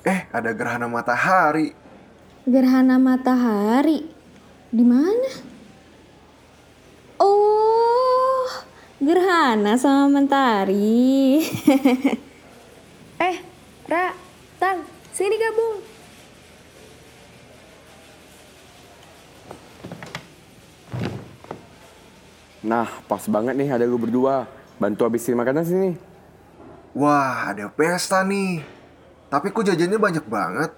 Eh, ada gerhana matahari. Gerhana matahari. Di mana? Oh, gerhana sama mentari. Eh, Ra, Tang, sini gabung. Nah, pas banget nih ada lu berdua. Bantu habisin makanan sini. Wah, ada pesta nih. Tapi kok jajannya banyak banget.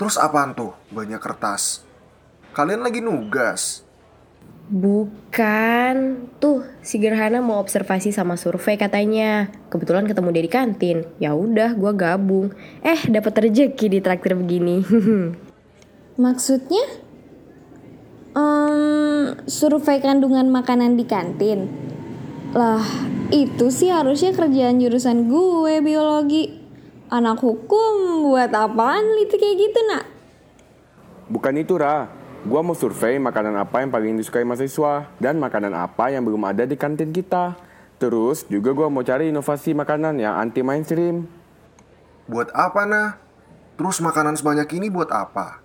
Terus apaan tuh? Banyak kertas. Kalian lagi nugas. Bukan, tuh si Gerhana mau observasi sama survei katanya. Kebetulan ketemu dia di kantin. Ya udah, gua gabung. Eh, dapat rezeki di traktir begini. Maksudnya? Em, survei kandungan makanan di kantin. Lah, itu sih harusnya kerjaan jurusan gue biologi. Anak hukum buat apaan itu kayak gitu, Nak? Bukan itu, Ra. Gua mau survei makanan apa yang paling disukai mahasiswa dan makanan apa yang belum ada di kantin kita. Terus juga gua mau cari inovasi makanan yang anti mainstream. Buat apa, nah? Terus makanan sebanyak ini buat apa?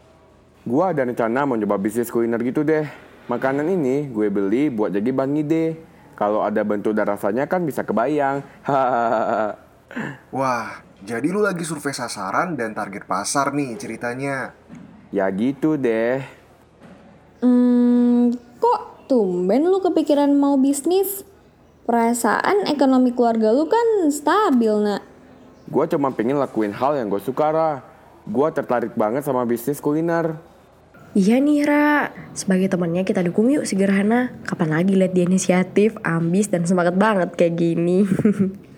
Gua ada rencana mau coba bisnis kuliner gitu deh. Makanan ini gue beli buat jadi bahan ide. Kalau ada bentuk dan rasanya kan bisa kebayang. Hahaha. Wah, jadi lu lagi survei sasaran dan target pasar nih ceritanya. ya gitu deh. Hmm, kok tumben lu kepikiran mau bisnis? Perasaan ekonomi keluarga lu kan stabil, nak. Gua cuma pengen lakuin hal yang gue suka, Ra. Gua tertarik banget sama bisnis kuliner. iya nih, Ra. Sebagai temannya kita dukung yuk si Gerhana. Kapan lagi lihat dia inisiatif, ambis, dan semangat banget kayak gini.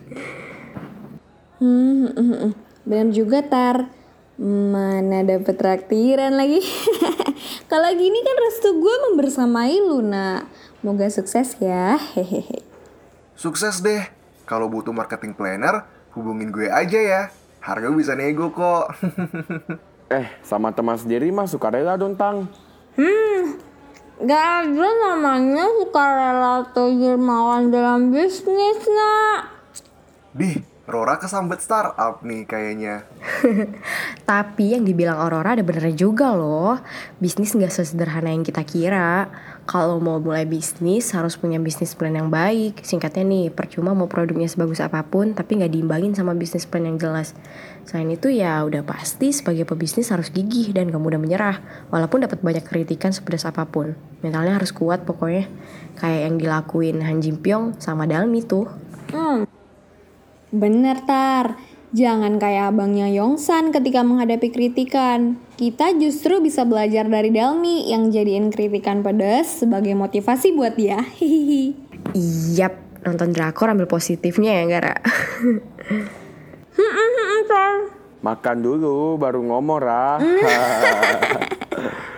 Hmm, hmm, hmm, hmm. bener juga, Tar. Mana dapet traktiran lagi. Kalau gini kan restu gue membersamai lu, nak. Moga sukses ya. Hehehe. Sukses deh. Kalau butuh marketing planner, hubungin gue aja ya. Harga bisa nego kok. Eh, sama teman sendiri mah sukarela dong, Tang. Gak ada namanya sukarela atau dermawan dalam bisnis, nak. Dih, Rora kesambet startup nih kayaknya. Tapi yang dibilang Aurora ada benernya juga loh. Bisnis nggak sesederhana yang kita kira. Kalau mau mulai bisnis harus punya bisnis plan yang baik. Singkatnya nih, percuma mau produknya sebagus apa pun tapi nggak diimbangin sama bisnis plan yang jelas. Selain itu ya udah pasti sebagai pebisnis harus gigih dan gak mudah menyerah. Walaupun dapat banyak kritikan sepedas apa pun. Mentalnya harus kuat pokoknya. Kayak yang dilakuin Han Jin Pyong sama Dalmi tuh. Hmm. Bener, Tar. Jangan kayak abangnya Yongsan ketika menghadapi kritikan. Kita justru bisa belajar dari Dalmi yang jadiin kritikan pedas sebagai motivasi buat dia. Hihihi. Iyap, nonton drakor ambil positifnya ya Gara. Makan dulu baru ngomong, Ra.